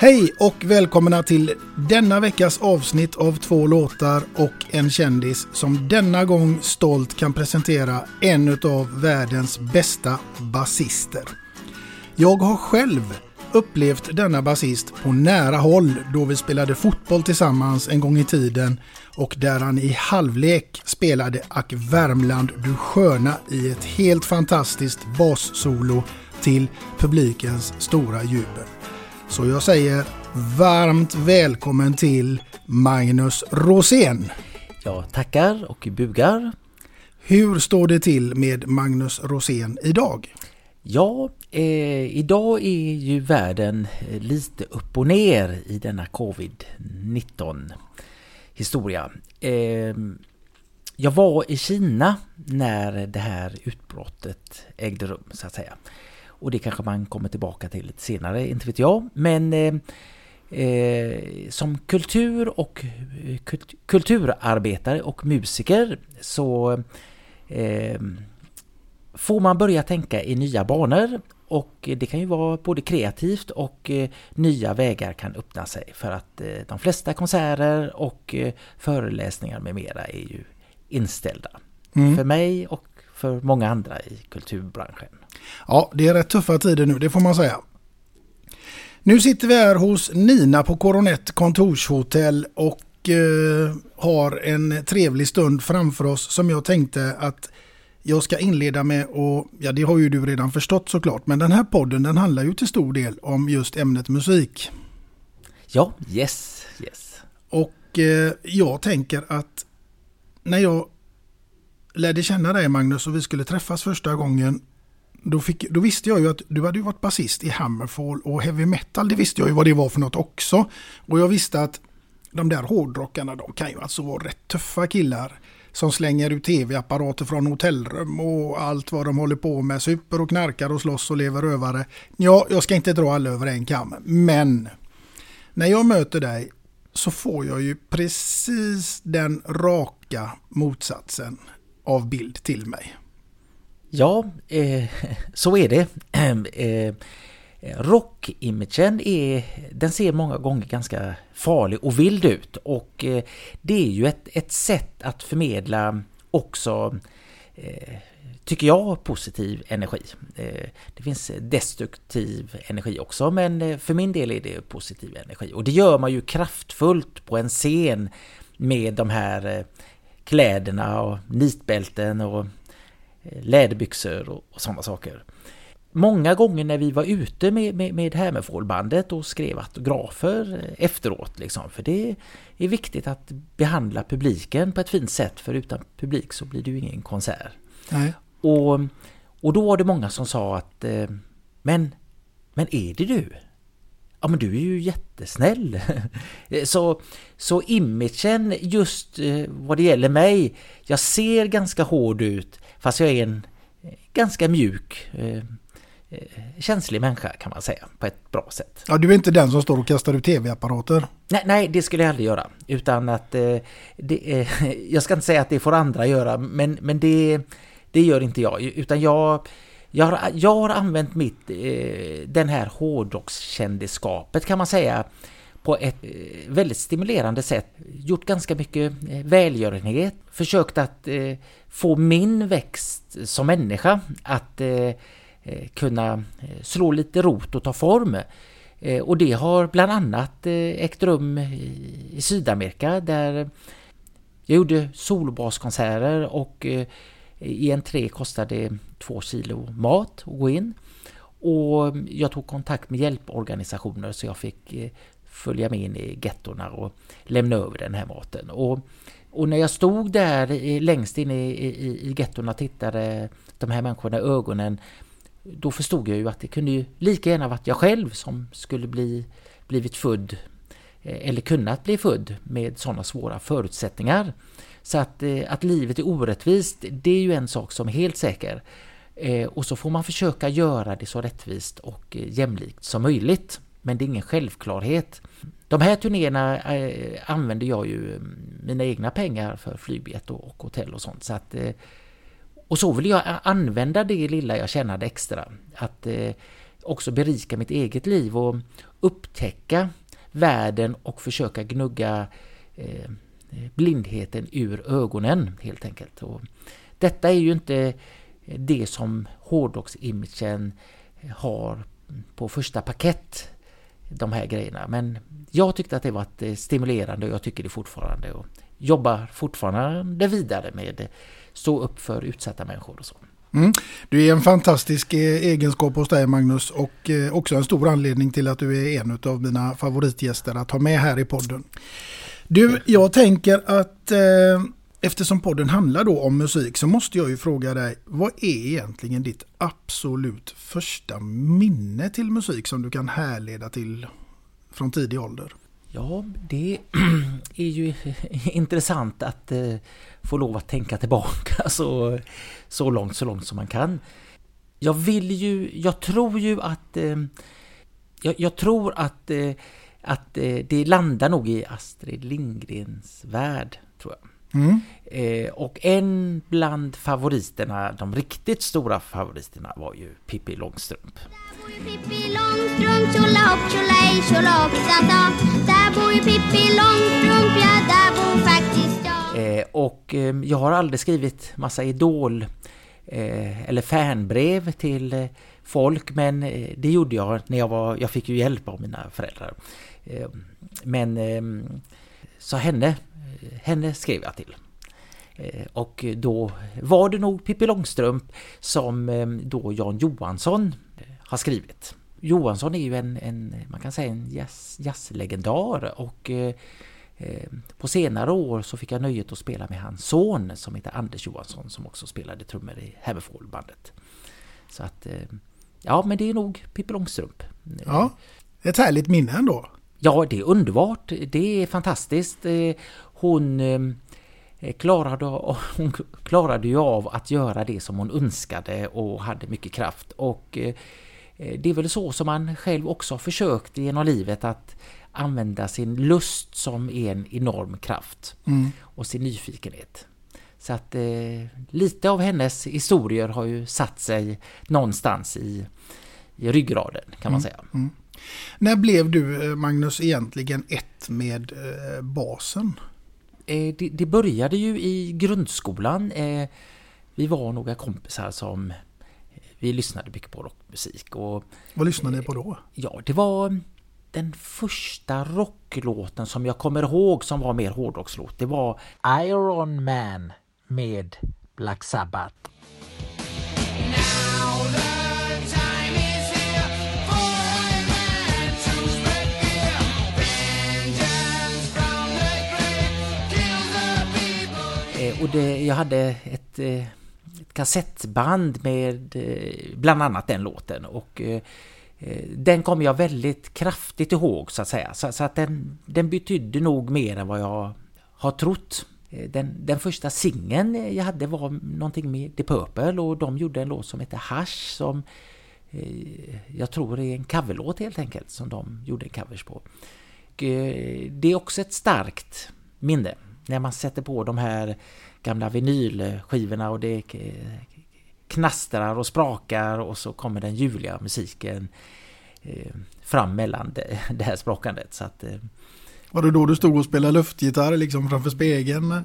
Hej och välkomna till denna veckas avsnitt av två låtar och en kändis som denna gång stolt kan presentera en av världens bästa basister. Jag har själv upplevt denna basist på nära håll då vi spelade fotboll tillsammans en gång i tiden och där han i halvlek spelade Ack Värmland du sköna i ett helt fantastiskt bassolo till publikens stora jubel. Så jag säger varmt välkommen till Magnus Rosén. Jag tackar och bugar. Hur står det till med Magnus Rosén idag? Ja, eh, idag är ju världen eh, lite upp och ner i denna covid-19 historia. Eh, jag var i Kina när det här utbrottet ägde rum så att säga. Och det kanske man kommer tillbaka till lite senare, inte vet jag. Men eh, eh, som kultur och kult, kulturarbetare och musiker så eh, får man börja tänka i nya banor. Och det kan ju vara både kreativt och eh, nya vägar kan öppna sig för att eh, de flesta konserter och eh, föreläsningar med mera är ju inställda. Mm. För mig och för många andra i kulturbranschen. Ja, det är rätt tuffa tider nu, det får man säga. Nu sitter vi här hos Nina på Coronet kontorshotell och eh, har en trevlig stund framför oss som jag tänkte att jag ska inleda med och ja det har ju du redan förstått såklart men den här podden den handlar ju till stor del om just ämnet musik. Ja, yes, yes. Och eh, jag tänker att när jag lärde känna dig Magnus och vi skulle träffas första gången då, fick, då, visste jag ju att du hade varit basist i Hammerfall och heavy metal. Det visste jag ju vad det var för något också. Och jag visste att de där hårdrockarna de kan ju alltså vara rätt tuffa killar. Som slänger ut tv-apparater från hotellrum och allt vad de håller på med. Super och knarkar och slåss och lever rövare. Ja, jag ska inte dra alla över en kam. Men när jag möter dig så får jag ju precis den raka motsatsen av bild till mig. Ja, eh, så är det. Eh, eh, Rockimagen är, den ser många gånger ganska farlig och vild ut och eh, det är ju ett, ett sätt att förmedla också eh, tycker jag, positiv energi. Eh, det finns destruktiv energi också, men eh, för min del är det positiv energi. Och det gör man ju kraftfullt på en scen med de här eh, kläderna och nitbälten och läderbyxor och, och sådana saker. Många gånger när vi var ute med, med, med Hammerfall-bandet och skrev autografer efteråt, liksom, för det är viktigt att behandla publiken på ett fint sätt, för utan publik så blir det ju ingen konsert. Nej. Och, och då var det många som sa att eh, men, men är det du? Ja men du är ju jättesnäll. så, så imagen just eh, vad det gäller mig, jag ser ganska hård ut fast jag är en ganska mjuk, känslig människa kan man säga på ett bra sätt. Ja, du är inte den som står och kastar ut tv-apparater? Nej, nej, det skulle jag aldrig göra. Utan att, det, jag ska inte säga att det får andra göra, men, men det, det gör inte jag. Utan jag, jag, har, jag har använt mitt, den här hårdrockskändisskapet kan man säga, på ett eh, väldigt stimulerande sätt. Gjort ganska mycket eh, välgörenhet, försökt att eh, få min växt som människa att kunna slå lite rot och ta form. Och det har bland annat ägt rum i Sydamerika där jag gjorde solbaskonserter och i entré kostade två kilo mat att gå in. Och jag tog kontakt med hjälporganisationer så jag fick följa med in i gettorna och lämna över den här maten. Och, och när jag stod där längst in i, i, i gettorna och tittade de här människorna i ögonen då förstod jag ju att det kunde ju lika gärna varit jag själv som skulle bli, blivit född eh, eller kunnat bli född med sådana svåra förutsättningar. Så att, eh, att livet är orättvist, det är ju en sak som är helt säker. Eh, och så får man försöka göra det så rättvist och jämlikt som möjligt. Men det är ingen självklarhet. De här turnéerna eh, använder jag ju mm, mina egna pengar för flygbiljett och, hotell och sånt. Så att, eh, och så vill jag eh, använda det lilla jag tjänade extra. Att också berika mitt eget liv och upptäcka världen och försöka gnugga blindheten ur ögonen helt enkelt. Och detta är ju inte det som hårdrocksimagen har på första paket de här grejerna. Men jag tyckte att det var eh, stimulerande och jag tycker det fortfarande och jobbar fortfarande vidare med stå upp för utsatta människor och så. Mm. Du är en fantastisk eh, egenskap hos dig Magnus och eh, också en stor anledning till att du är en av mina favoritgäster att ha med här i podden. Du, jag tänker att eh, eftersom podden handlar då om musik så måste jag ju fråga dig, vad är egentligen ditt absolut första minne till musik som du kan härleda till från tidig ålder? Ja, det är ju intressant att eh, få lov att tänka tillbaka så, så långt, så långt som man kan. Jag vill ju, jag tror ju att, eh, jag, jag tror att, eh, att det landar nog i Astrid Lindgrens värld, tror jag. Mm. Eh, och en bland favoriterna, de riktigt stora favoriterna var ju Pippi Långstrump. Pippi Långstrump, tjolahopp, tjolahej, tjolahopp, Där bor ju Pippi Långstrump, ja där bor faktiskt jag. Eh, och eh, jag har aldrig skrivit massa idol eh, eller fanbrev till eh, folk men det gjorde jag när jag var, jag fick ju hjälp av mina föräldrar. men så henne henne skrev jag till. Eh, och då var det nog Pippi Långstrump som eh, då Jan Johansson eh, har skrivit. Johansson är ju en, en man kan säga en jazz, jazzlegendar och på senare år så fick jag nöjet att spela med hans son som heter Anders Johansson som också spelade trummor i Hammerfall-bandet. Så att, ja men det är nog Pippi Långstrump. Ja, ett härligt minne ändå. Ja, det är underbart. Det är fantastiskt hon eh, klarade, hon klarade ju av att göra det som hon önskade och hade mycket kraft. Och eh, det är väl så som man själv också har försökt genom livet att använda sin lust som en enorm kraft mm. och sin nyfikenhet. Så att eh, lite av hennes historier har ju satt sig någonstans i, i ryggraden kan man mm. säga. Mm. När blev du Magnus egentligen ett med eh, basen? Eh, det, det, började ju i grundskolan. Eh, vi var några kompisar som eh, vi lyssnade mycket på rockmusik. Och, Vad lyssnade ni på då? Ja, det var den första rocklåten som jag kommer ihåg som var mer hårdrockslåt. Det var Iron Man med Black Sabbath. Och det, jag hade ett, eh, ett kassettband med eh, bland annat den låten och eh, den kommer jag väldigt kraftigt ihåg så att säga. Så, så, att den, den betydde nog mer än vad jag har trott den, den första singeln jag hade var någonting med The Purple och de gjorde en låt som heter Hush som jag tror är en coverlåt helt enkelt som de gjorde en covers på. Det är också ett starkt minne när man sätter på de här gamla vinylskivorna och det knastrar och sprakar och så kommer den ljuvliga musiken fram mellan det här sprakandet. Så att, var det då du stod och spelade luftgitarr liksom framför spegeln?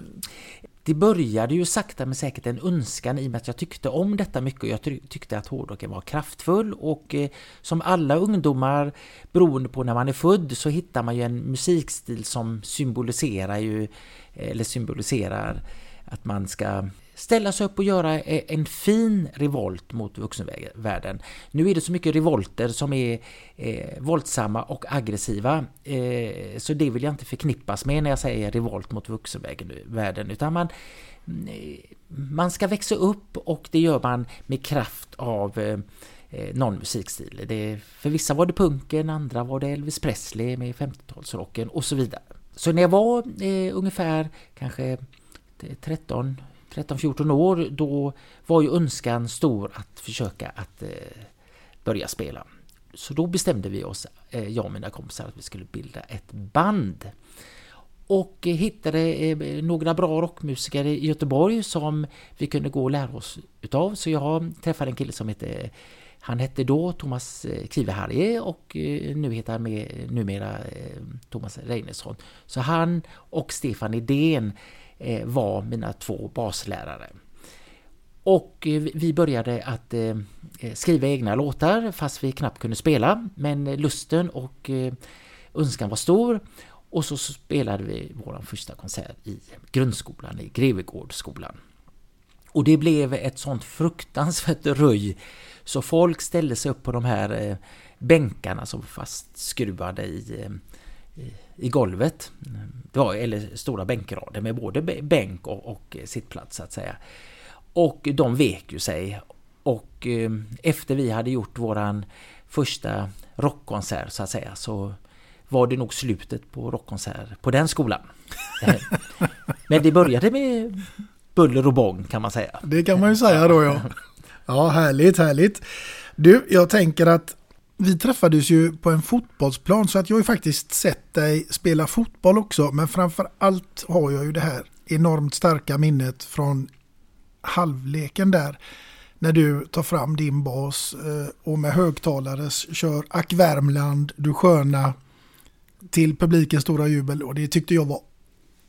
Det började ju sakta men säkert en önskan i och med att jag tyckte om detta mycket och jag tyckte att hårdrocken var kraftfull och eh, som alla ungdomar beroende på när man är född så hittar man ju en musikstil som symboliserar ju eller symboliserar att man ska ställa sig upp och göra e- en fin revolt mot vuxenvärlden. Nu är det så mycket revolter som är eh, våldsamma och aggressiva, eh, så det vill jag inte förknippas med när jag säger revolt mot vuxenvärlden, utan man, eh, man ska växa upp och det gör man med kraft av eh, någon musikstil. Det, för vissa var det punken, andra var det Elvis Presley med 50-talsrocken och så vidare. Så när jag var eh, ungefär kanske 13-14 år, då var ju önskan stor att försöka att eh, börja spela. Så då bestämde vi oss, eh, jag och mina kompisar, att vi skulle bilda ett band. Och eh, hittade eh, några bra rockmusiker i Göteborg som vi kunde gå och lära oss utav. Så jag träffade en kille som hette han hette då Thomas eh, Kiveharje och eh, nu heter han med, numera eh, Thomas Reinesson. Så han och Stefan Idén Eh, var mina två baslärare. Och eh, vi började att eh, skriva egna låtar fast vi knappt kunde spela. Men lusten och önskan var stor. Och så spelade vi vår första konsert i grundskolan, i Grevegårdsskolan. Och det blev ett sånt fruktansvärt röj så folk ställde sig upp på de här bänkarna som var fastskruvade i i golvet. Det var, eller stora bänkrader med både bänk och, och sittplats så att säga. Och de vek ju sig. Och eh, efter vi hade gjort våran första rockkonsert så att säga så var det nog slutet på rockkonsert på den skolan. Men det började med buller och bång kan man säga. Det kan man ju säga då ja. Ja, härligt, härligt. Du, jag tänker att vi träffades ju på en fotbollsplan så att jag har ju faktiskt sett dig spela fotboll också. Men framför allt har jag ju det här enormt starka minnet från halvleken där. När du tar fram din bas eh, och med högtalare kör Ack Värmland, du sköna till publikens stora jubel. Och det tyckte jag var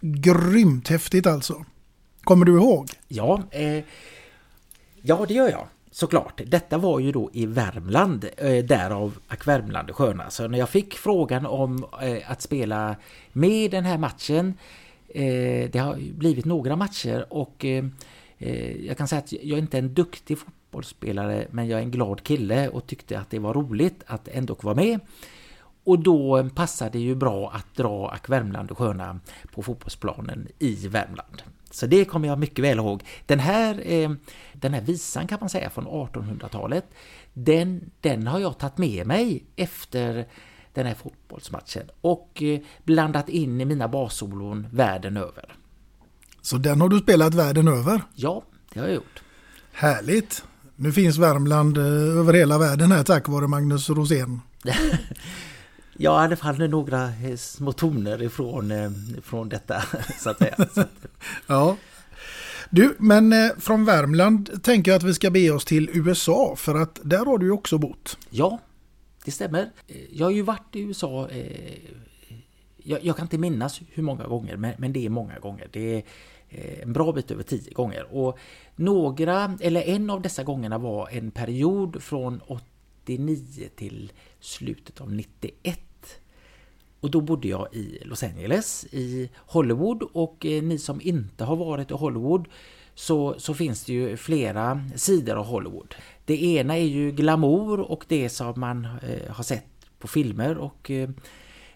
grymt häftigt alltså. Kommer du ihåg? Ja, eh, ja det gör jag. Såklart, detta var ju då i Värmland, eh, därav Ack Värmland sköna. Så när jag fick frågan om eh, att spela med i den här matchen, eh, det har blivit några matcher och jag kan säga att jag är inte en duktig fotbollsspelare men jag är en glad kille och tyckte att det var roligt att ändå vara med. Och då passade det ju bra att dra Ack Värmland och sköna på fotbollsplanen i Värmland. Så det kommer jag mycket väl ihåg. Den här, eh, den här visan kan man säga från 1800-talet, den, den har jag tagit med mig efter den här fotbollsmatchen och eh, blandat in i mina bassolon världen över. Så den har du spelat världen över? Ja, det har jag gjort. Härligt! Nu finns Värmland eh, över hela världen här tack vare Magnus Rosén. Ja, i alla fall några eh, små toner ifrån, eh, ifrån detta, så att säga. ja. Du, men eh, från Värmland tänker jag att vi ska be oss till USA, för att där har du ju också bott. Ja, det stämmer. Jag har ju varit i USA, jag, jag kan inte minnas hur många gånger, men, men det är många gånger. Det är en bra bit över tio gånger. Och några, eller en av dessa gångerna var en period från 89 till slutet av 91. Och då bodde jag i Los Angeles, i Hollywood och eh, ni som inte har varit i Hollywood så, så finns det ju flera sidor av Hollywood. Det ena är ju glamour och det som man eh, har sett på filmer och, eh,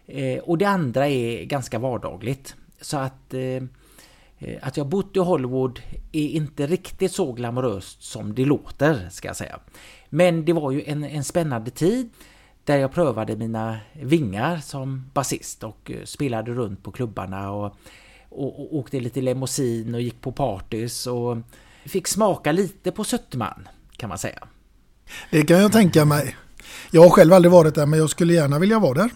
eh och det andra är ganska vardagligt. Så att eh, eh, att jag bott i Hollywood är inte riktigt så glamoröst som det låter, ska jag säga. Men det var ju en, en spännande tid där jag prövade mina vingar som basist och eh, spelade runt på klubbarna och och, och åkte lite limousin och gick på partys och fick smaka lite på Sötterman kan man säga. Det kan jag tänka mig. Jag har själv aldrig varit där men jag skulle gärna vilja vara där.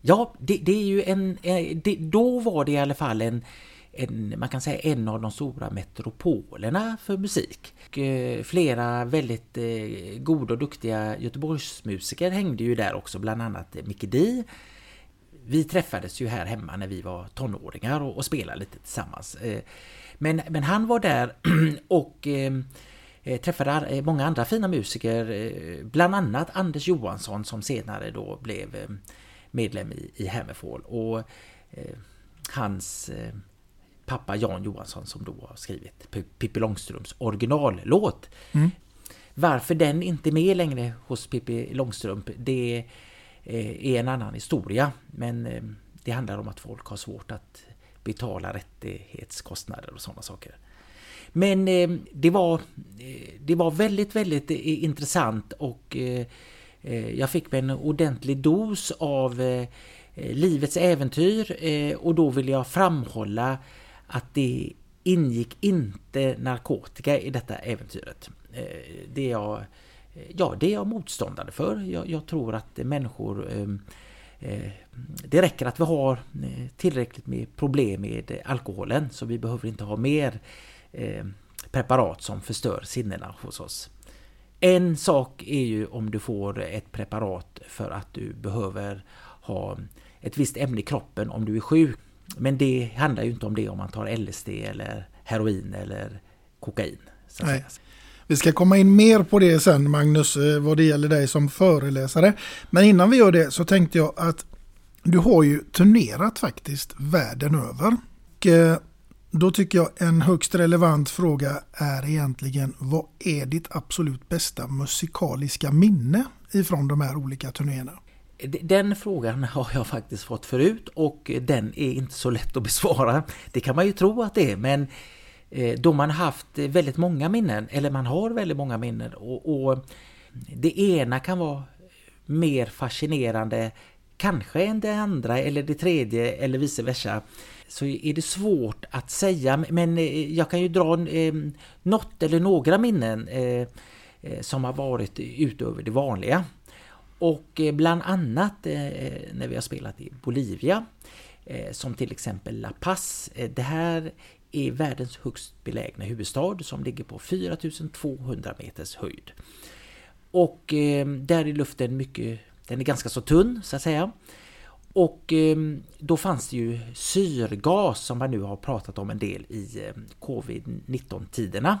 Ja, det, det är ju en... eh, Det, då var det i alla fall en, en, man kan säga en av de stora metropolerna för musik. Och, eh, flera väldigt eh, goda och duktiga Göteborgsmusiker hängde ju där också, bland annat eh, Micke Di. Vi träffades ju här hemma när vi var tonåringar och, och spelade lite tillsammans. Eh, Men, men han var där och eh, eh, träffade eh, många andra fina musiker, bland annat Anders Johansson som senare då blev medlem i, i Hammerfall och hans pappa Jan Johansson som då har skrivit P- Pippi Långstrumps originallåt. Varför den inte är med längre hos Pippi Långstrump det eh, är en annan historia men eh, det handlar om att folk har svårt att betala rättighetskostnader och sådana saker. Men eh, det var, det var väldigt, väldigt intressant och jag fick mig en ordentlig dos av livets äventyr och då vill jag framhålla att det ingick inte narkotika i detta äventyret. Eh, det är jag, eh, ja, det är jag motståndare för. Jag, jag tror att människor ehm, eh, Det räcker att vi har tillräckligt med problem med alkoholen så vi behöver inte ha mer ehm, preparat som förstör sinnena hos oss. En sak är ju om du får ett preparat för att du behöver ha ett visst ämne i kroppen om du är sjuk. Men det handlar ju inte om det om man tar LSD eller heroin eller kokain. Nej. Vi ska komma in mer på det sen Magnus, eh, vad det gäller dig som föreläsare. Men innan vi gör det så tänkte jag att du har ju turnerat faktiskt världen över. Och eh, då tycker jag en högst relevant fråga är egentligen vad är ditt absolut bästa musikaliska minne ifrån de här olika turnéerna? Den frågan har jag faktiskt fått förut och den är inte så lätt att besvara. Det kan man ju tro att det är men eh, då man haft väldigt många minnen, eller man har väldigt många minnen och, och det ena kan vara mer fascinerande kanske än det andra eller det tredje eller vice versa så är det svårt att säga men eh, jag kan ju dra eh, något eller några minnen eh, som har varit utöver det vanliga. Och eh, bland annat eh, när vi har spelat i Bolivia, eh, som till exempel La Paz. Det här är världens högst belägna huvudstad som ligger på 4200 meters höjd. Och där är luften mycket, den är ganska så tunn så att säga. Och då fanns det ju syrgas som man nu har pratat om en del i covid-19 tiderna.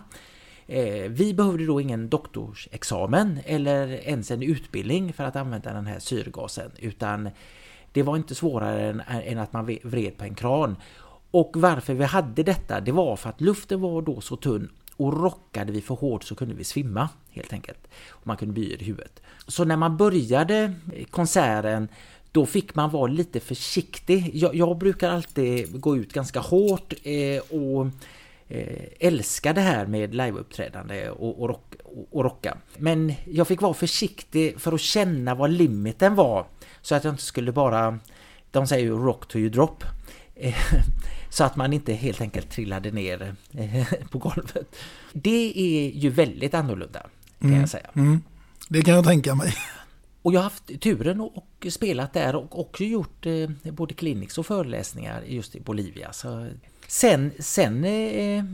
Eh, Vi behövde då ingen doktorsexamen eller ens en utbildning för att använda den här syrgasen utan det var inte svårare än, än att man vred på en kran. Och varför vi hade detta det var för att luften var då så tunn och rockade vi för hårt så kunde vi svimma helt enkelt. Och man kunde bli yr i huvudet. Så när man började konserten då fick man vara lite försiktig. Jag, jag brukar alltid gå ut ganska hårt eh, och eh, älska det här med liveuppträdande och, och, rock, och, rocka. Men jag fick vara försiktig för att känna vad limiten var så att jag inte skulle bara, de säger ju rock to you drop, Eh, så att man inte helt enkelt trillade ner eh, på golvet. Det är ju väldigt annorlunda kan jag säga. Mm. Det kan jag tänka mig. Och jag har haft turen och, spelat där och också gjort både clinics och föreläsningar just i Bolivia. Så sen, sen eh,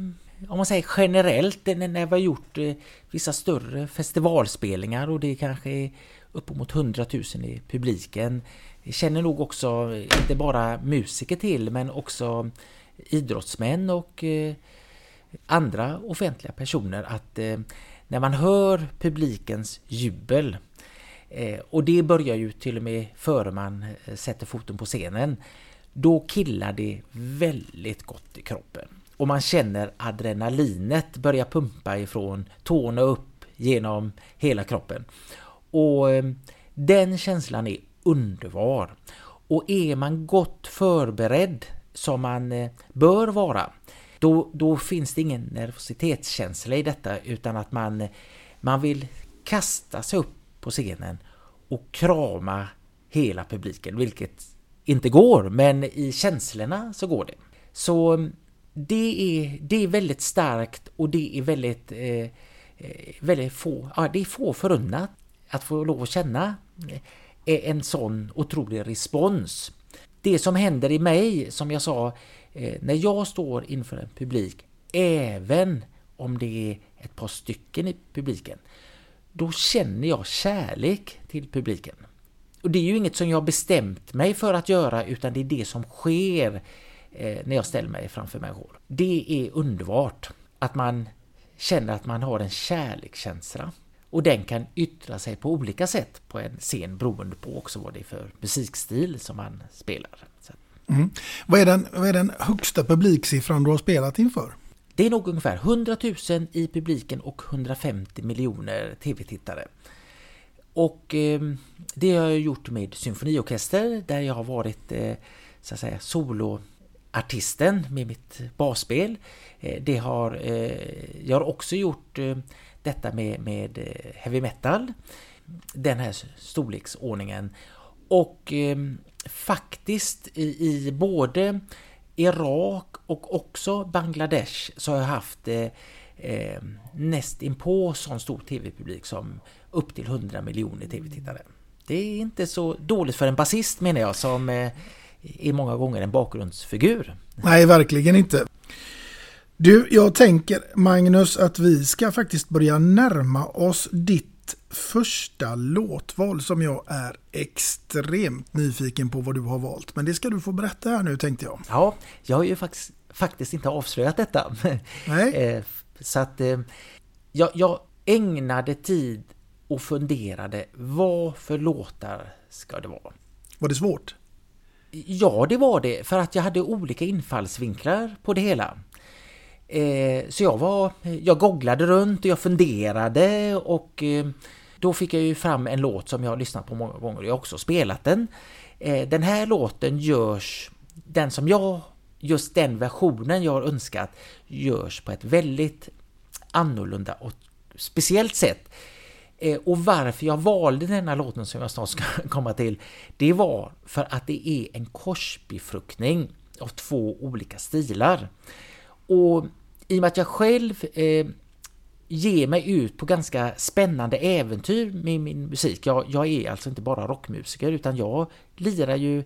om man säger generellt, eh, när vi har gjort eh, vissa större festivalspelningar och det kanske är uppemot 100 000 i publiken. Känner nog också, eh, inte bara musiker till, men också idrottsmän och eh, andra offentliga personer att eh, när man hör publikens jubel Eh, och det börjar ju till och med före man eh, sätter foten på scenen. Då killar det väldigt gott i kroppen. Och man känner adrenalinet börja pumpa ifrån tårna upp genom hela kroppen. Och eh, den känslan är underbar. Och är man gott förberedd som man eh, bör vara då, då finns det ingen nervositetskänsla i detta utan att man, man vill kasta sig upp på scenen och krama hela publiken, vilket inte går, men i känslorna så går det. Så mm, det är, det är väldigt starkt och det är väldigt, eh, eh, väldigt få, ja, det är få förunnat att få lov att känna eh, eh, en sån otrolig respons. Det som händer i mig, som jag sa, eh, när jag står inför en publik, även om det är ett par stycken i publiken, då känner jag kärlek till publiken. Och det är ju inget som jag bestämt mig för att göra utan det är det som sker eh, när jag ställer mig framför människor. Det är underbart att man känner att man har en kärlekskänsla. Och den kan yttra sig på olika sätt på en scen beroende på också vad det är för musikstil som man spelar. Mm. Vad, är den, vad är den högsta publiksiffran du har spelat inför? Det är nog ungefär 100 000 i publiken och 150 miljoner tv-tittare. Och eh, det har jag gjort med symfoniorkester där jag har varit eh, så att säga soloartisten med mitt basspel. Eh, det har, eh, jag har också gjort eh, detta med, med eh, heavy metal, den här storleksordningen. Och ehm, faktiskt i, i både Irak och också Bangladesh så har jag haft eh, eh, näst inpå sån stor tv-publik som upp till 100 miljoner tv-tittare. Det är inte så dåligt för en basist menar jag som eh, är många gånger en bakgrundsfigur. Nej, verkligen inte. Du, jag tänker Magnus att vi ska faktiskt börja närma oss ditt första låtval som jag är extremt nyfiken på vad du har valt. Men det ska du få berätta här nu tänkte jag. Ja, jag har ju faktiskt, faktiskt inte avslöjat detta. Nej. Eh, så att eh, jag, jag ägnade tid och funderade vad för låtar ska det vara. Var det svårt? Ja, det var det. För att jag hade olika infallsvinklar på det hela. Eh, så jag var, jag googlade runt och jag funderade och eh, då fick jag ju fram en låt som jag har lyssnat på många gånger och jag har också spelat den. Eh, den här låten görs, den som jag, just den versionen jag har önskat, görs på ett väldigt annorlunda och speciellt sätt. Eh, och varför jag valde denna låten som jag snart ska komma till, det var för att det är en korsbefruktning av två olika stilar. Och i och med att jag själv eh, ger mig ut på ganska spännande äventyr med min musik. Jag, jag är alltså inte bara rockmusiker utan jag lirar ju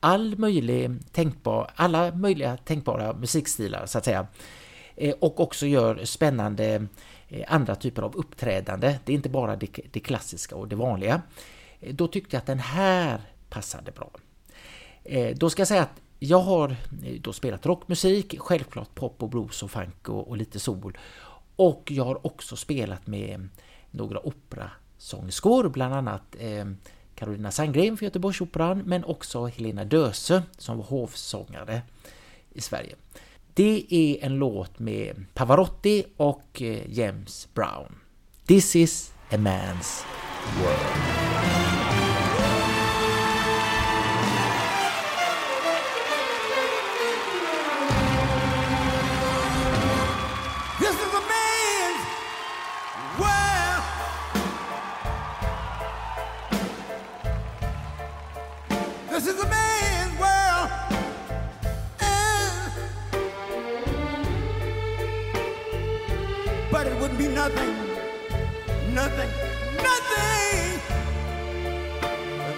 all möjlig tänkbar, alla möjliga tänkbara musikstilar så att säga. Eh, och också gör spännande eh, Eh, andra typer av uppträdande. Det är inte bara det, det klassiska och det vanliga. Eh, då tyckte jag att den här passade bra. Eh, då ska jag säga att jag har då spelat rockmusik, självklart pop och blues och funk och, och lite soul. Och jag har också spelat med några operasångerskor, bland annat eh, Carolina Sandgren för Göteborgsoperan, men också Helena Döse som var hovsångare i Sverige. Det är en låt med Pavarotti och eh, James Brown. This is a man's world.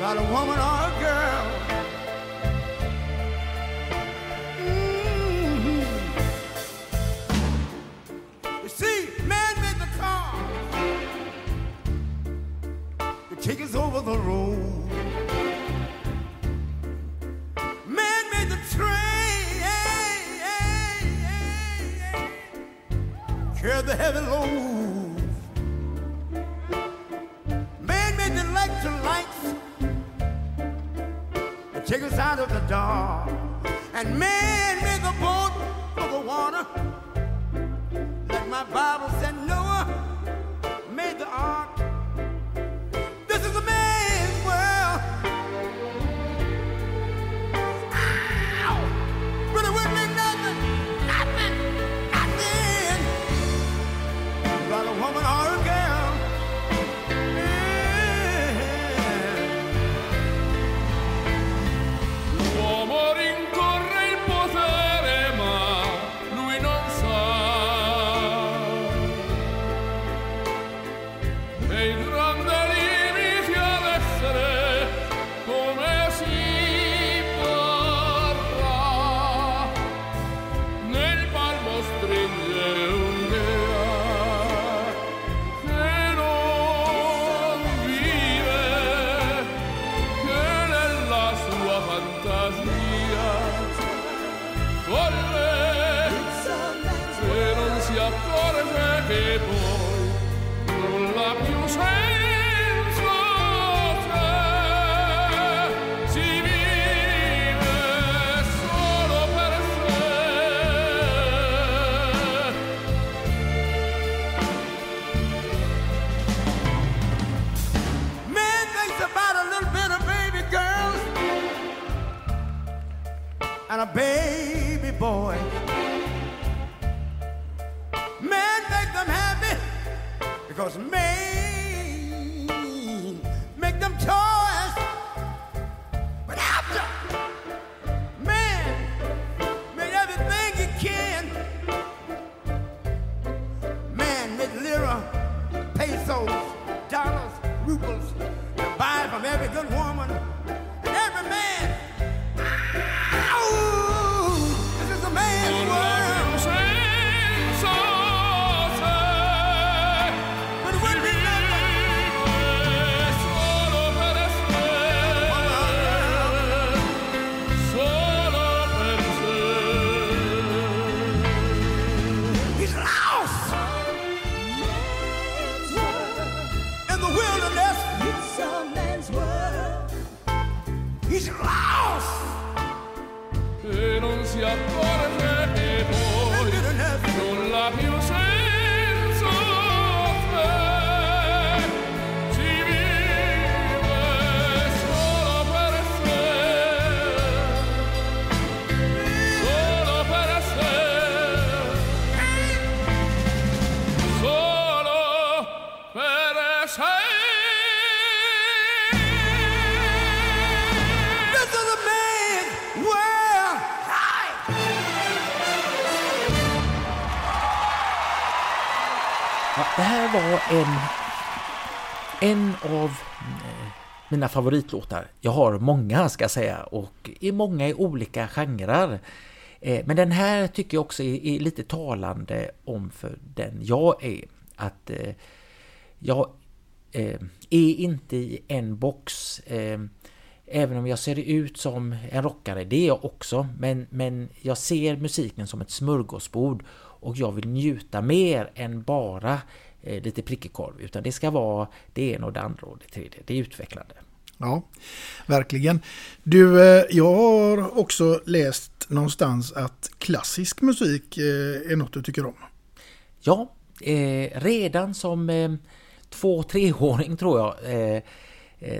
Without a woman or a girl. En av eh, mina favoritlåtar. Jag har många ska jag säga och i många i olika genrer. Eh, men den här tycker jag också är, lite talande om för den jag är. Att eh, jag är inte i en box. Även om jag ser ut som en rockare, det är jag också. Men, men jag ser musiken som ett smörgåsbord och jag vill njuta mer än bara eh, lite prickig korv. Utan det ska vara det ena och det andra och det tredje. Det är utvecklande. Ja, verkligen. Du, eh, jag har också läst någonstans att klassisk musik eh, är något du tycker om. Ja, eh, redan som eh, två, treåring tror jag, eh,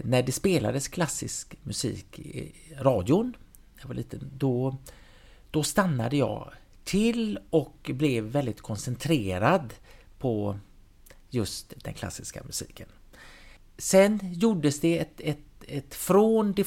när det spelades klassisk musik i radion, jag var liten, då, då stannade jag till och blev väldigt koncentrerad på just den klassiska musiken. Sen gjordes det ett, ett, ett från det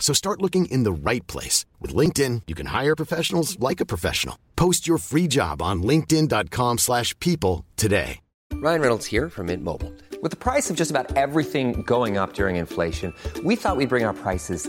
So start looking in the right place. With LinkedIn, you can hire professionals like a professional. Post your free job on linkedin.com slash people today. Ryan Reynolds here from Mint Mobile. With the price of just about everything going up during inflation, we thought we'd bring our prices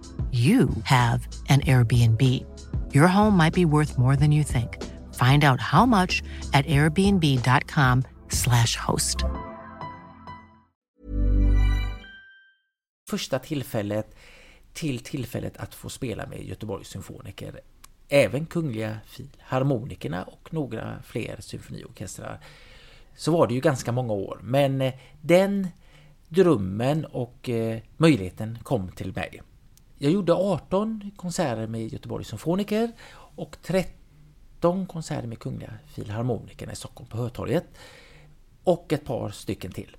you have an Airbnb. Your home might be worth more than you think. Find out how much at airbnb.com slash host. Första tillfället till tillfället att få spela med Göteborgs symfoniker. Även Kungliga Filharmonikerna och några fler symfoniorkestrar. Så var det ju ganska många år. Men eh, den drömmen och eh, möjligheten kom till mig. Jag gjorde 18 konserter med Göteborgs symfoniker och 13 konserter med Kungliga Filharmonikerna i Stockholm på Hötorget. Och ett par stycken till.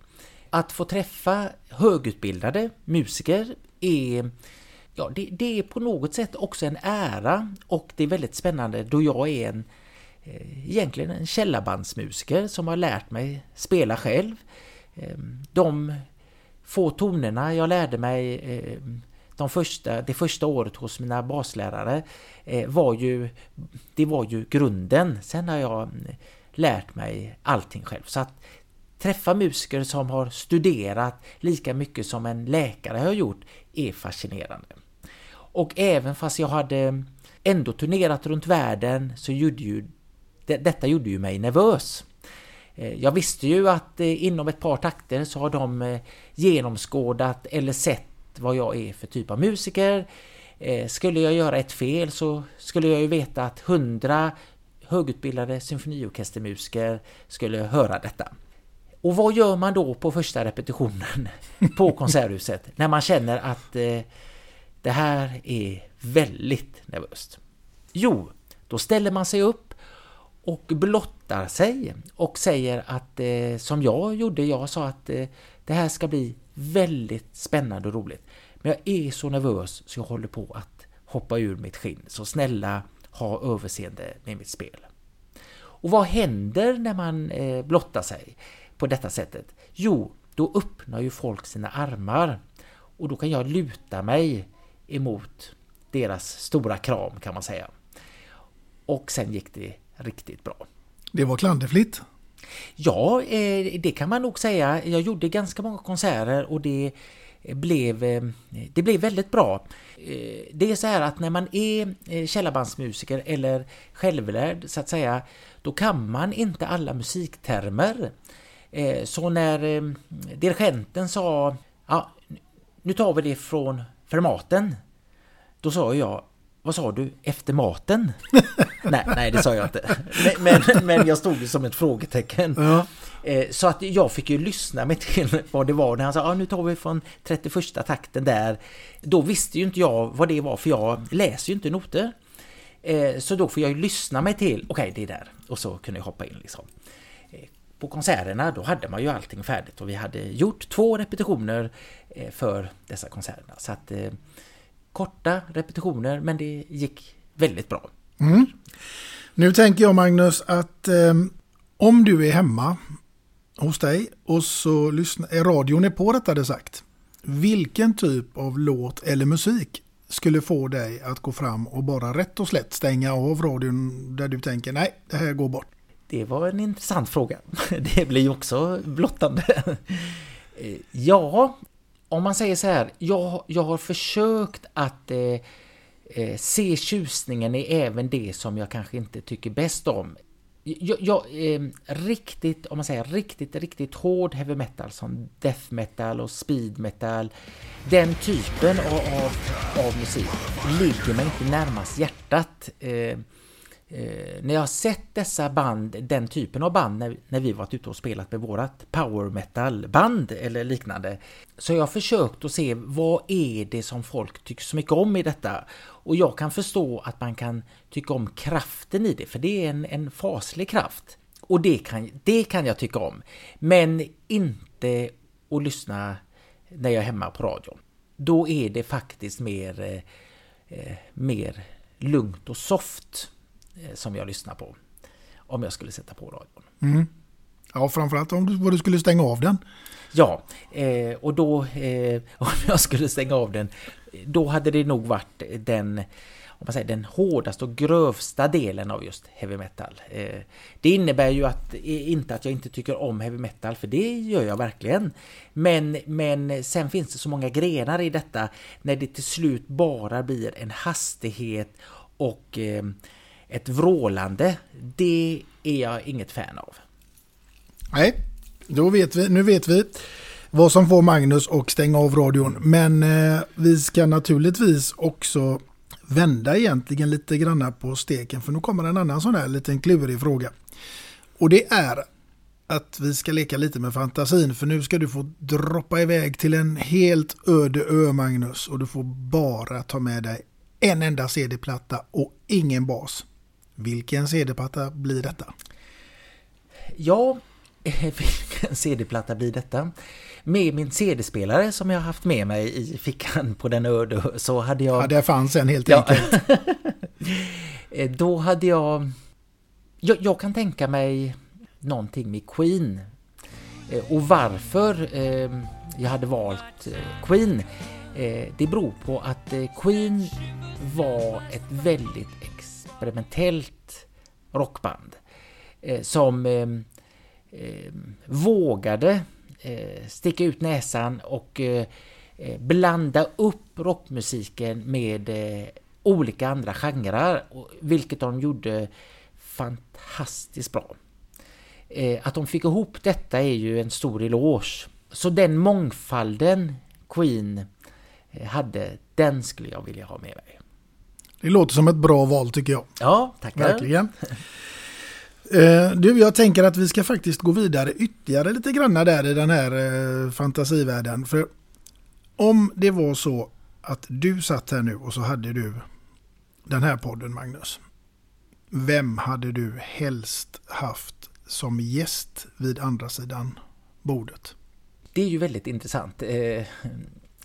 Att få träffa högutbildade musiker är Ja, det, det är på något sätt också en ära och det är väldigt spännande då jag är en eh, egentligen en källarbandsmusiker som har lärt mig spela själv. Ehm, de få tonerna jag lärde mig ehm, de första, det första året hos mina baslärare eh, var ju det var ju grunden. Sen har jag mm, lärt mig allting själv. Så att träffa musiker som har studerat lika mycket som en läkare har gjort är fascinerande. Och även fast jag hade ändå turnerat runt världen så gjorde ju detta gjorde ju mig nervös. Eh, jag visste ju att eh, inom ett par takter så har de eh, genomskådat eller sett vad jag är för typ av musiker. Eh, skulle jag göra ett fel så skulle jag ju veta att hundra högutbildade symfoniorkestermusiker skulle höra detta. Och vad gör man då på första repetitionen på Konserthuset när man känner att eh, det här är väldigt nervöst? Jo, då ställer man sig upp och blottar sig och säger att eh, som jag gjorde, jag sa att eh, det här ska bli väldigt spännande och roligt. Men jag är så nervös så jag håller på att hoppa ur mitt skinn. Så snälla, ha överseende med mitt spel. Och vad händer när man eh, blottar sig på detta sättet? Jo, då öppnar ju folk sina armar och då kan jag luta mig emot deras stora kram kan man säga. Och sen gick det riktigt bra. Det var klanderfritt. Ja, eh, det kan man nog säga. Jag gjorde ganska många konserter och det blev, eh, det blev väldigt bra. Eh, det är så här att när man är källarbandsmusiker eller självlärd så att säga, då kan man inte alla musiktermer. Så när dirigenten sa ja, nu tar vi det från Fermaten, då sa jag vad sa du? Efter maten? nej, nej, det sa jag inte. Men, men, men jag stod som ett frågetecken. Ja. Eh, så att jag fick ju lyssna mig till vad det var när han sa ah, nu tar vi från 31 takten där. Då visste ju inte jag vad det var för jag läser ju inte noter. Eh, så då får jag ju lyssna mig till, okej okay, det är där. Och så kunde jag hoppa in liksom. Eh, på konserterna då hade man ju allting färdigt och vi hade gjort två repetitioner för dessa konserterna. Så att korta repetitioner men det gick väldigt bra. Mm. Nu tänker jag Magnus att eh, om du är hemma hos dig och så lyssnar, radion är på rättare sagt. Vilken typ av låt eller musik skulle få dig att gå fram och bara rätt och slätt stänga av radion där du tänker nej, det här går bort? Det var en intressant fråga. Det blir ju också blottande. Eh, ja, om man säger så här, jag, jag har försökt att eh, eh, se tjusningen i även det som jag kanske inte tycker bäst om. Jag, jag eh, riktigt, om man säger riktigt, riktigt hård heavy metal som death metal och speed metal, den typen av, av, av musik ligger mig inte närmast hjärtat. Eh, Eh, när jag har sett dessa band, den typen av band, när, när vi varit ute och spelat med vårat power metal band eller liknande, så jag har försökt att se vad är det som folk tycker så mycket om i detta. Och jag kan förstå att man kan tycka om kraften i det, för det är en, en faslig kraft. Och det kan, det kan jag tycka om. Men inte att lyssna när jag är hemma på radion. Då är det faktiskt mer, eh, eh mer lugnt och soft som jag lyssnar på. Om jag skulle sätta på radion. Mm. Ja, framförallt om du, du skulle stänga av den. Ja, eh, och då eh, om jag skulle stänga av den, då hade det nog varit den om man säger, den hårdaste och grövsta delen av just heavy metal. Eh, det innebär ju att, eh, inte att jag inte tycker om heavy metal, för det gör jag verkligen. Men, men sen finns det så många grenar i detta när det till slut bara blir en hastighet och eh, ett vrålande. Det är jag inget fan av. Nej, då vet vi, nu vet vi vad som får Magnus att stänga av radion. Men eh, vi ska naturligtvis också vända egentligen lite granna på steken. För nu kommer en annan sån här liten klurig fråga. Och det är att vi ska leka lite med fantasin. För nu ska du få droppa iväg till en helt öde ö Magnus. Och du får bara ta med dig en enda CD-platta och ingen bas. Vilken CD-platta blir detta? Ja, vilken CD-platta blir detta? Med min CD-spelare som jag haft med mig i fickan på den öde så hade jag... Ja, det fanns en helt enkelt. Eh, då hade jag... jag... jag... kan tänka mig någonting med Queen. Eh, och varför eh, jag hade valt Queen det beror på att Queen var ett väldigt experimentellt rockband eh, som eh, eh, vågade eh, sticka ut näsan och eh, eh blanda upp rockmusiken med eh, olika andra genrer, vilket de gjorde fantastiskt bra. Eh, att de fick ihop detta är ju en stor eloge. Så den mångfalden Queen hade, den skulle jag vilja ha med mig. Det låter som ett bra val tycker jag. Ja, tackar. Verkligen. Eh, du, jag tänker att vi ska faktiskt gå vidare ytterligare lite granna där i den här eh, fantasivärlden. För om det var så att du satt här nu och så hade du den här podden Magnus. Vem hade du helst haft som gäst vid andra sidan bordet? Det är ju väldigt intressant. Eh,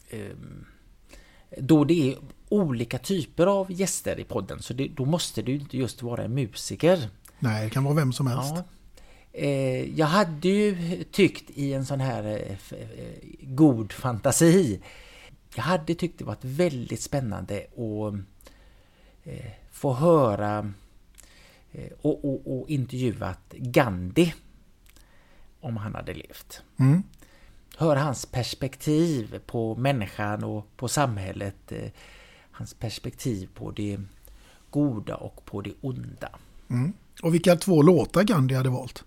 eh, då det är olika typer av gäster i podden så det, då måste du inte just vara en musiker. Nej, det kan vara vem som helst. Ja. Eh, jag hade ju tyckt i en sån här eh, eh, god fantasi jag hade tyckt det varit väldigt spännande att få höra och, och, och intervjuat Gandhi om han hade levt. Mm. Höra hans perspektiv på människan och på samhället. Hans perspektiv på det goda och på det onda. Mm. Och vilka två låtar Gandhi hade valt?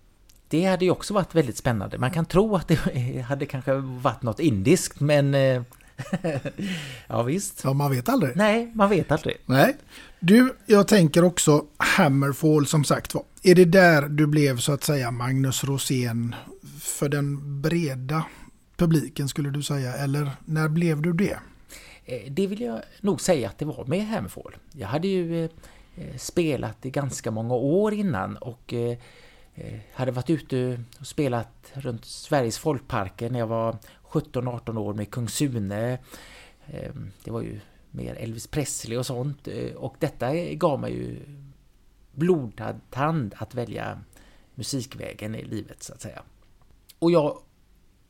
Det hade ju också varit väldigt spännande. Man kan tro att det hade kanske varit något indiskt men... Eh, ja visst. Ja, man vet aldrig. Nej, man vet aldrig. Nej. Du, jag tänker också Hammerfall som sagt var. Är det där du blev så att säga Magnus Rosén för den breda publiken skulle du säga? Eller när blev du det? Eh, det vill jag nog säga att det var med Hammerfall. Jag hade ju eh, eh, spelat i ganska många år innan och hade varit ute och spelat runt Sveriges folkparker när jag var 17-18 år med Kung Sune. Ehm, det var ju mer Elvis Presley och sånt och detta gav mig ju blodad tand att välja musikvägen i livet så att säga. Och jag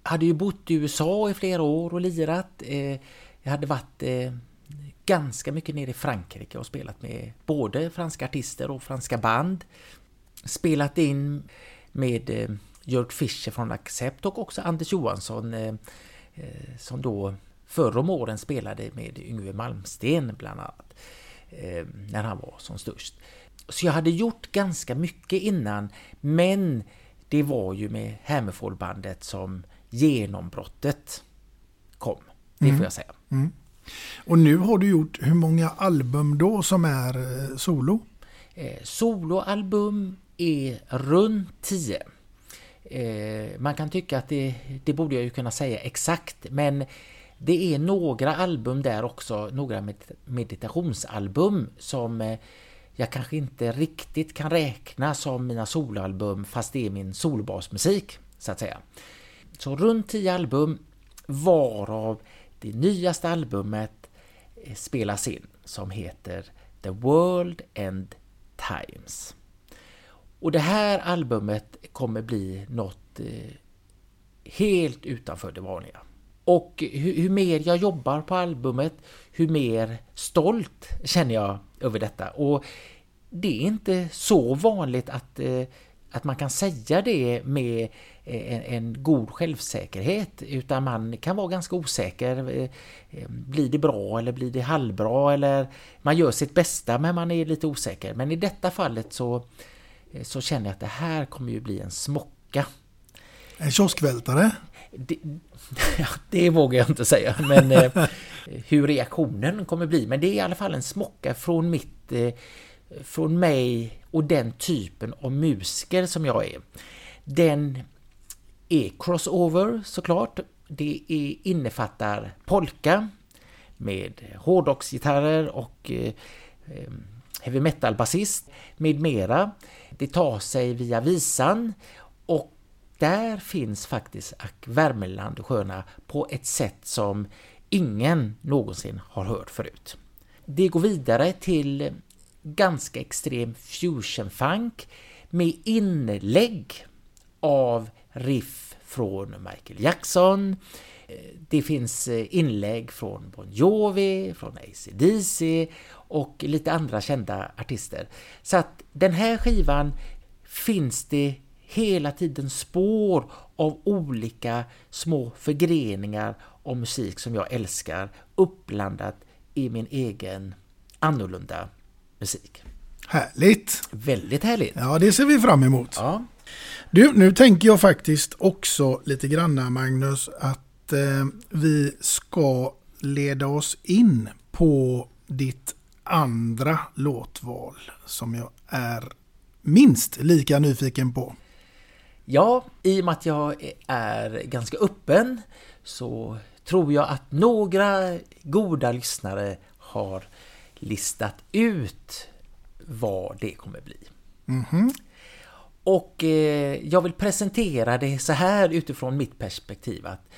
hade ju bott i USA i flera år och lirat. Eh, jag hade varit eh, ganska mycket nere i Frankrike och spelat med både franska artister och franska band. Spelat in med eh, Jörg Fischer från Accept och också Anders Johansson som då förr om åren spelade med Yngve Malmsten bland annat. När han var som störst. Så jag hade gjort ganska mycket innan men det var ju med Hammerfallbandet som genombrottet kom. Det får mm. jag säga. Mm. Och nu har du gjort hur många album då som är eh, solo? Eh, soloalbum är runt 10. Eh, man kan tycka att det, det borde jag ju kunna säga exakt men det är några album där också, några meditationsalbum som jag kanske inte riktigt kan räkna som mina soloalbum fast det är min solbasmusik så att säga. Så runt 10 album varav det nyaste albumet eh, spelas in som heter The World and Times. Och det här albumet kommer bli något eh, helt utanför det vanliga. Och hur, hur, mer jag jobbar på albumet, hur mer stolt känner jag över detta. Och det är inte så vanligt att, eh, att man kan säga det med eh, en, en, god självsäkerhet, utan man kan vara ganska osäker. Eh, blir det bra eller blir det halvbra? Eller man gör sitt bästa men man är lite osäker. Men i detta fallet så, så känner jag att det här kommer ju bli en smocka. En kioskvältare? Det, det vågar jag inte säga, men eh, hur reaktionen kommer bli. Men det är i alla fall en smocka från mitt, eh, från mig och den typen av musiker som jag är. Den är crossover såklart. Det är, innefattar polka med hårdrocksgitarrer och eh, eh heavy metal basist med mera. Det tar sig via visan och där finns faktiskt Ack Värmeland och Sköna på ett sätt som ingen någonsin har hört förut. Det går vidare till ganska extrem fusion-funk med inlägg av riff från Michael Jackson. Eh, det finns eh, inlägg från Bon Jovi, från AC/DC och lite andra kända artister. Så att den här skivan finns det hela tiden spår av olika små förgreningar av musik som jag älskar uppblandat i min egen annorlunda musik. Härligt! Väldigt härligt! Ja, det ser vi fram emot. Ja. Du, nu tänker jag faktiskt också lite granna Magnus att eh, vi ska leda oss in på ditt andra låtval som jag är minst lika nyfiken på. Ja, i och med att jag är ganska öppen så tror jag att några goda lyssnare har listat ut vad det kommer bli. Mm -hmm. Och eh, jag vill presentera det så här utifrån mitt perspektiv att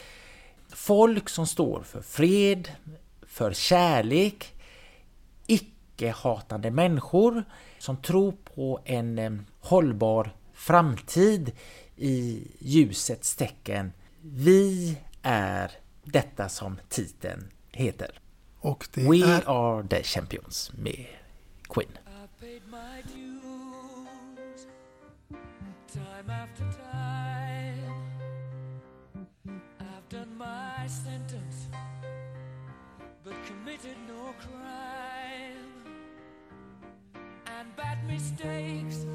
folk som står för fred, för kärlek, icke-hatande människor som tror på en eh, hållbar framtid i ljusets tecken. Vi är detta som titeln heter. Och det We är... are the champions med Queen. mistakes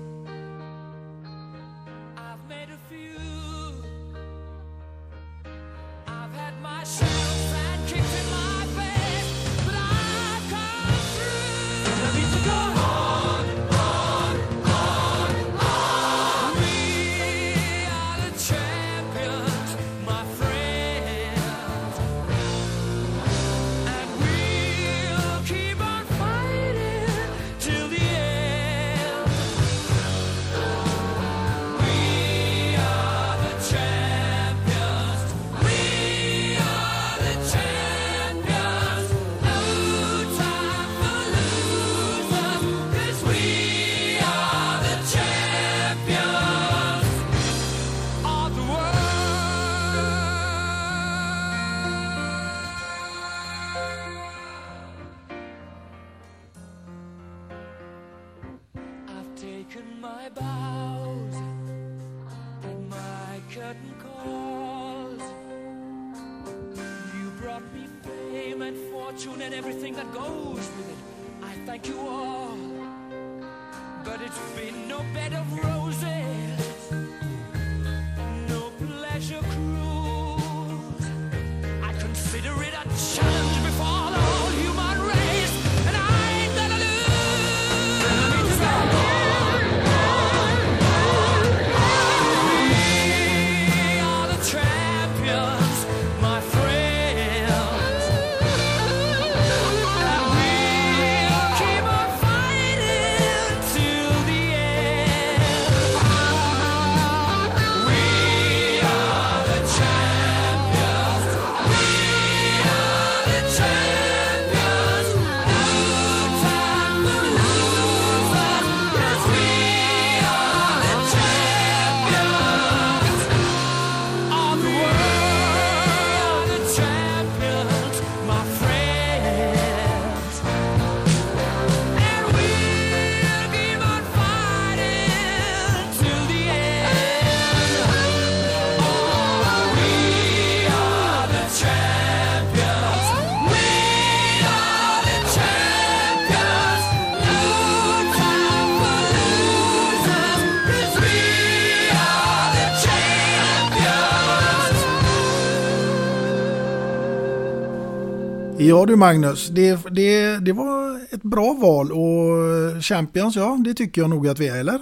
Ja du Magnus, det, det, det var ett bra val och Champions, ja det tycker jag nog att vi är, eller?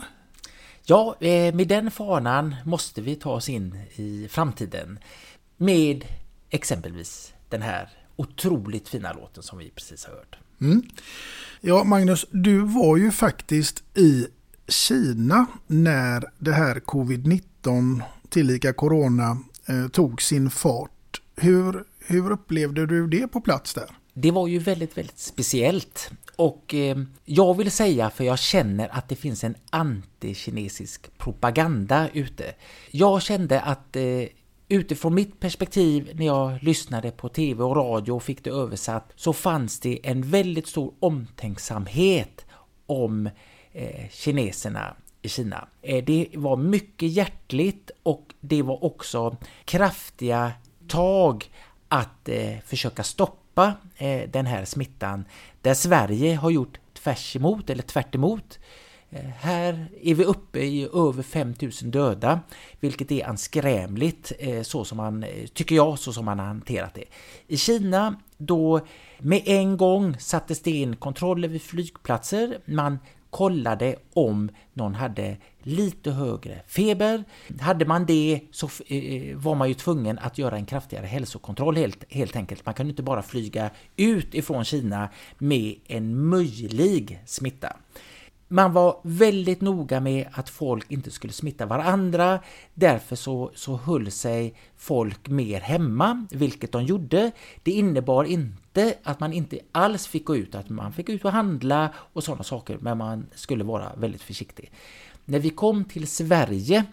Ja, eh, med den fanan måste vi ta oss in i framtiden med exempelvis den här otroligt fina låten som vi precis har hört. Mm. Ja Magnus, du var ju faktiskt i Kina när det här covid-19 tillika corona eh, tog sin fart. Hur, hur upplevde du det på plats där? Det var ju väldigt, väldigt speciellt. Och eh, jag vill säga, för jag känner att det finns en antikinesisk propaganda ute. Jag kände att eh, utifrån mitt perspektiv när jag lyssnade på tv och radio och fick det översatt så fanns det en väldigt stor omtänksamhet om eh, kineserna i Kina. Eh, det var mycket hjärtligt och det var också kraftiga tag att eh, försöka stoppa eh, den här smittan där Sverige har gjort tvärs emot, eller tvärt emot. Eh, här är vi uppe i över 5000 döda, vilket är anskrämligt eh, så som man, eh, tycker jag, så som man har hanterat det. I Kina då med en gång sattes det in kontroller vid flygplatser, man kollade om någon hade lite högre feber. Hade man det så eh, eh, var man ju tvungen att göra en kraftigare hälsokontroll helt, helt enkelt. Man kunde inte bara flyga ut ifrån Kina med en möjlig smitta. Man var väldigt noga med att folk inte skulle smitta varandra. Därför så, så höll sig folk mer hemma, vilket de gjorde. Det innebar inte att man inte alls fick gå ut, att man fick ut och handla och sådana saker, men man skulle vara väldigt försiktig. När vi kom till Sverige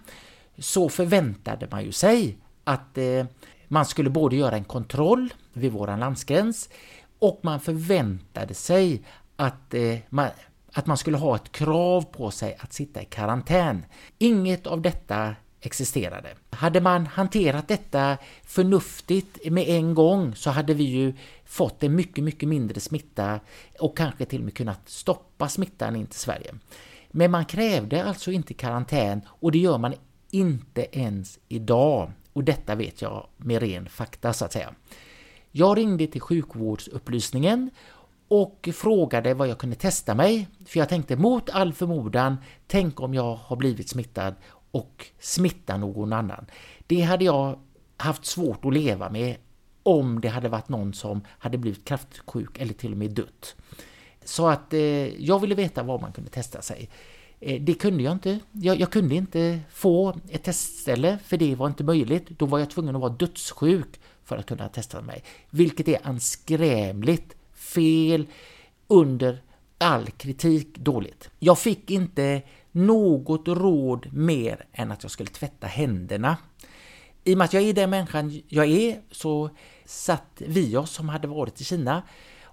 så förväntade man ju sig att eh, man skulle både göra en kontroll vid våran landsgräns och man förväntade sig att eh, man, att man skulle ha ett krav på sig att sitta i karantän. Inget av detta existerade. Hade man hanterat detta förnuftigt med en gång så hade vi ju fått en mycket, mycket mindre smitta och kanske till och med kunnat stoppa smittan in till Sverige. Men man krävde alltså inte karantän och det gör man inte ens idag. Och detta vet jag med ren fakta så att säga. Jag ringde till sjukvårdsupplysningen och frågade vad jag kunde testa mig. För jag tänkte mot all förmodan, tänk om jag har blivit smittad och smittar någon annan. Det hade jag haft svårt att leva med om det hade varit någon som hade blivit kraftsjuk eller till och med dött. Så att eh, jag ville veta var man kunde testa sig. Eh, det kunde jag inte. Jag, jag, kunde inte få ett testställe för det var inte möjligt. Då var jag tvungen att vara dödssjuk för att kunna testa mig. Vilket är anskrämligt fel, under all kritik dåligt. Jag fick inte något råd mer än att jag skulle tvätta händerna. I och med att jag är den människan jag är så satt vi oss som hade varit i Kina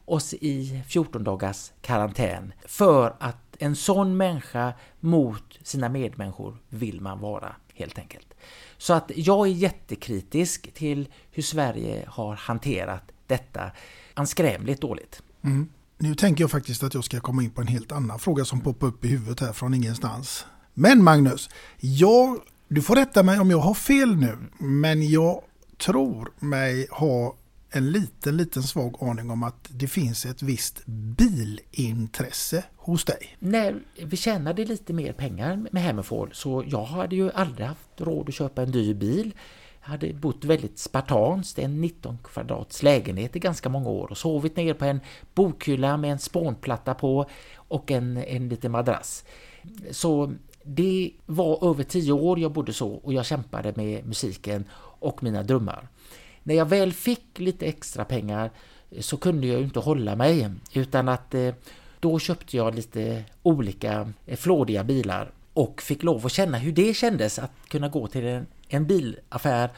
oss i 14 dagars karantän för att en sån människa mot sina medmänniskor vill man vara helt enkelt. Så att jag är jättekritisk till hur Sverige har hanterat detta anskrämligt dåligt. Mm. Nu tänker jag faktiskt att jag ska komma in på en helt annan fråga som poppar upp i huvudet här från ingenstans. Men Magnus, jag, du får rätta mig om jag har fel nu, men jag tror mig ha en liten, liten svag aning om att det finns ett visst bilintresse hos dig. När vi tjänade lite mer pengar med Hammerfall så jag hade ju aldrig haft råd att köpa en dyr bil jag hade bott väldigt spartanskt, en 19 kvadrats lägenhet i ganska många år och sovit ner på en bokhylla med en spånplatta på och en, en liten madrass. Så det var över tio år jag bodde så och jag kämpade med musiken och mina drömmar. När jag väl fick lite extra pengar så kunde jag inte hålla mig utan att eh, då köpte jag lite olika eh, flådiga bilar och fick lov att känna hur det kändes att kunna gå till en en bilaffär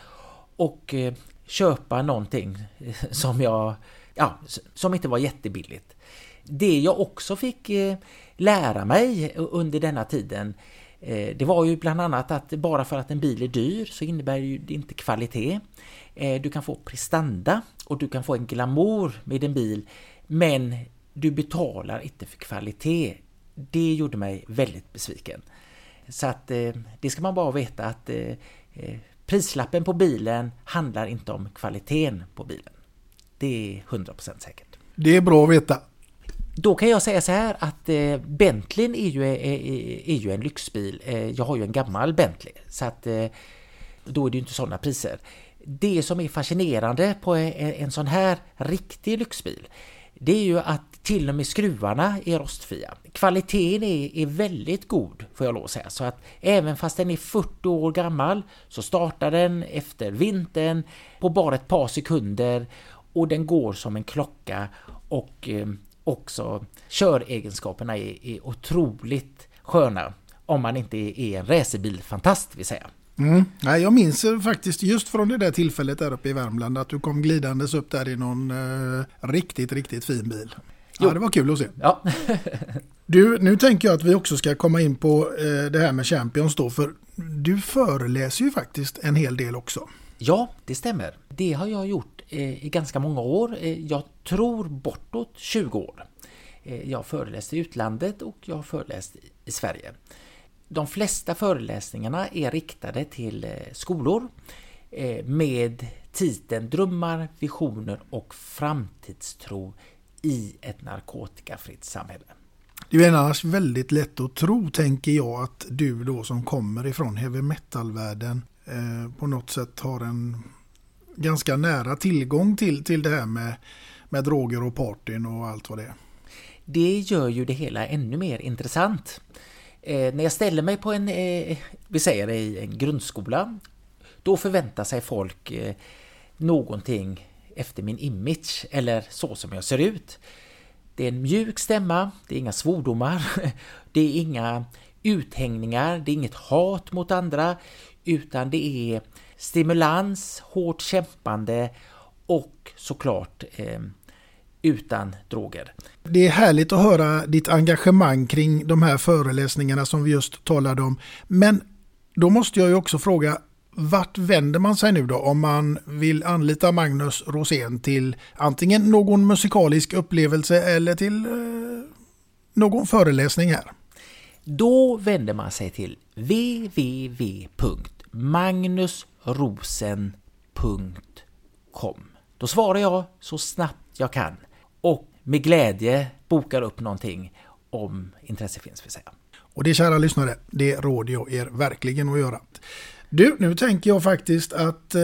och eh, köpa någonting eh, som jag ja, som inte var jättebilligt. Det jag också fick eh, lära mig under denna tiden det var ju bland annat att bara för att en bil är dyr så innebär det inte kvalitet. Du kan få prestanda och du kan få en glamour med en bil men du betalar inte för kvalitet. Det gjorde mig väldigt besviken. Så att det ska man bara veta att prislappen på bilen handlar inte om kvaliteten på bilen. Det är 100% säkert. Det är bra att veta. Då kan jag säga så här att eh, Bentleyn är ju, är, är, är ju en lyxbil. Eh, jag har ju en gammal Bentley så att eh, då är det ju inte sådana priser. Det som är fascinerande på en, en sån här riktig lyxbil det är ju att till och med skruvarna är rostfria. Kvaliteten är, är väldigt god får jag lov att säga. Så att även fast den är 40 år gammal så startar den efter vintern på bara ett par sekunder och den går som en klocka och eh, också köregenskaperna är, är otroligt sköna om man inte är en racerbilfantast vill säga. Mm. Jag minns faktiskt just från det där tillfället där uppe i Värmland att du kom glidandes upp där i någon eh, riktigt, riktigt fin bil. Jo. Ja, det var kul att se. Ja. du, nu tänker jag att vi också ska komma in på eh, det här med Champions då, för du föreläser ju faktiskt en hel del också. Ja, det stämmer. Det har jag gjort eh, i ganska många år. Eh, jag tror bortåt 20 år. Eh, jag har föreläst i utlandet och jag har föreläst i Sverige. De flesta föreläsningarna är riktade till eh, skolor med titeln Drömmar, visioner och framtidstro i ett narkotikafritt samhälle. Det är annars väldigt lätt att tro, tänker jag, att du då som kommer ifrån heavy metal-världen eh, på något sätt har en ganska nära tillgång till, till det här med, med droger och partyn och allt vad det är. Det gör ju det hela ännu mer intressant. Eh, när jag ställer mig på en, eh, vi säger i en grundskola, då förväntar sig folk eh, någonting efter min image eller så som jag ser ut. Det är en mjuk stämma, det är inga svordomar, det är inga uthängningar, det är inget hat mot andra, utan det är stimulans, hårt kämpande och såklart eh, utan droger. Det är härligt att höra ditt engagemang kring de här föreläsningarna som vi just talade om. Men då måste jag ju också fråga, vart vänder man sig nu då om man vill anlita Magnus Rosén till antingen någon musikalisk upplevelse eller till eh, någon föreläsning här? Då vänder man sig till www.magnusrosen.com Då svarar jag så snabbt jag kan och med glädje bokar upp någonting om intresse finns vill säga. Och det kära lyssnare, det råder jag er verkligen att göra. Du, nu tänker jag faktiskt att eh,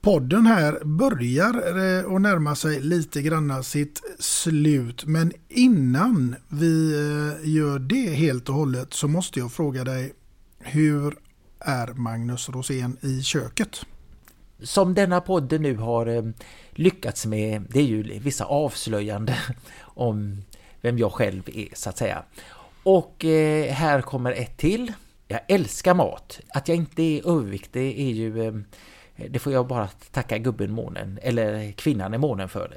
podden här börjar eh, att närma sig lite granna sitt slut. Men innan vi eh, gör det helt och hållet så måste jag fråga dig hur är Magnus Rosén i köket? Som denna podden nu har eh, lyckats med, det är ju vissa avslöjande om vem jag själv är så att säga. Och eh, här kommer ett till jag älskar mat. Att jag inte är överviktig är ju... Eh, det får jag bara tacka gubben månen, eller kvinnan i månen för.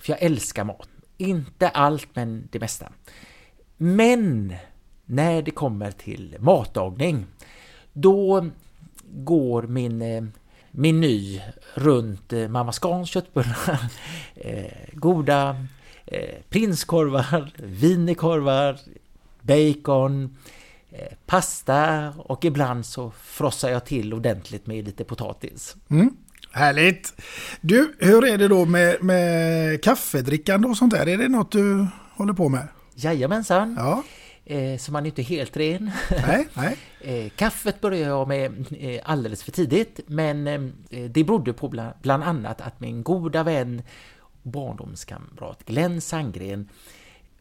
För jag älskar mat. Inte allt, men det mesta. Men när det kommer till matlagning, då går min eh, meny runt eh, Mamma Scans köttbullar, goda prinskorvar, wienerkorvar, bacon, pasta och ibland så frossar jag till ordentligt med lite potatis. Mm. Härligt! Du, hur är det då med, med kaffedrickande och sånt där? Är det något du håller på med? Jajamensan! Ja. Eh, så man är inte helt ren. Nej, nej. eh, kaffet började jag med eh, alldeles för tidigt, men eh, det berodde på bland, bland annat att min goda vän barndomskamrat Glenn Sandgren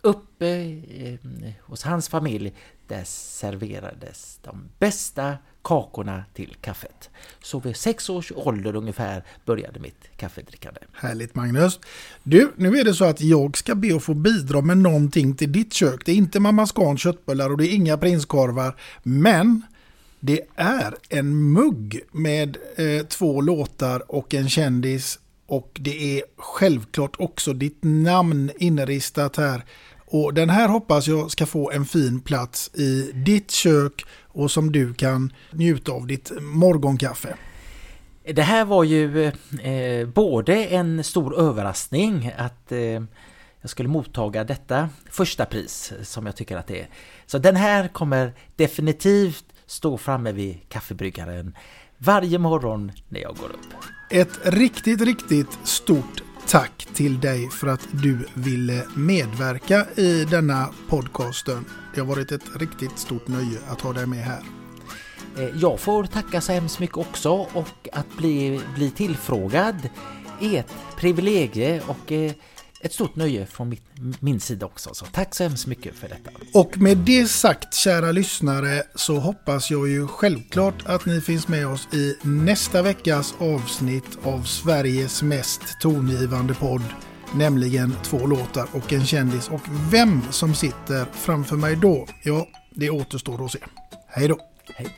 uppe eh, hos hans familj där serverades de bästa kakorna till kaffet. Så vid sex års ålder ungefär började mitt kaffedrickande. Härligt Magnus! Du, nu är det så att jag ska be att få bidra med någonting till ditt kök. Det är inte Mamma Scan köttbullar och det är inga prinskorvar. Men det är en mugg med eh, två låtar och en kändis. Och det är självklart också ditt namn inristat här. Och den här hoppas jag ska få en fin plats i ditt kök och som du kan njuta av ditt morgonkaffe. Det här var ju eh, både en stor överraskning att eh, jag skulle mottaga detta första pris som jag tycker att det är. Så den här kommer definitivt stå framme vid kaffebryggaren varje morgon när jag går upp. Ett riktigt, riktigt stort tack till dig för att du ville medverka i denna podcasten. Det har varit ett riktigt stort nöje att ha dig med här. Eh, jag får tacka så hemskt mycket också och att bli, bli tillfrågad är ett privilegie och eh, ett stort nöje från mitt, min sida också. Så tack så hemskt mycket för detta. Och med det sagt kära lyssnare så hoppas jag ju självklart att ni finns med oss i nästa veckas avsnitt av Sveriges mest tongivande podd. Nämligen två låtar och en kändis och vem som sitter framför mig då, ja det återstår att se. Hej då! Hej!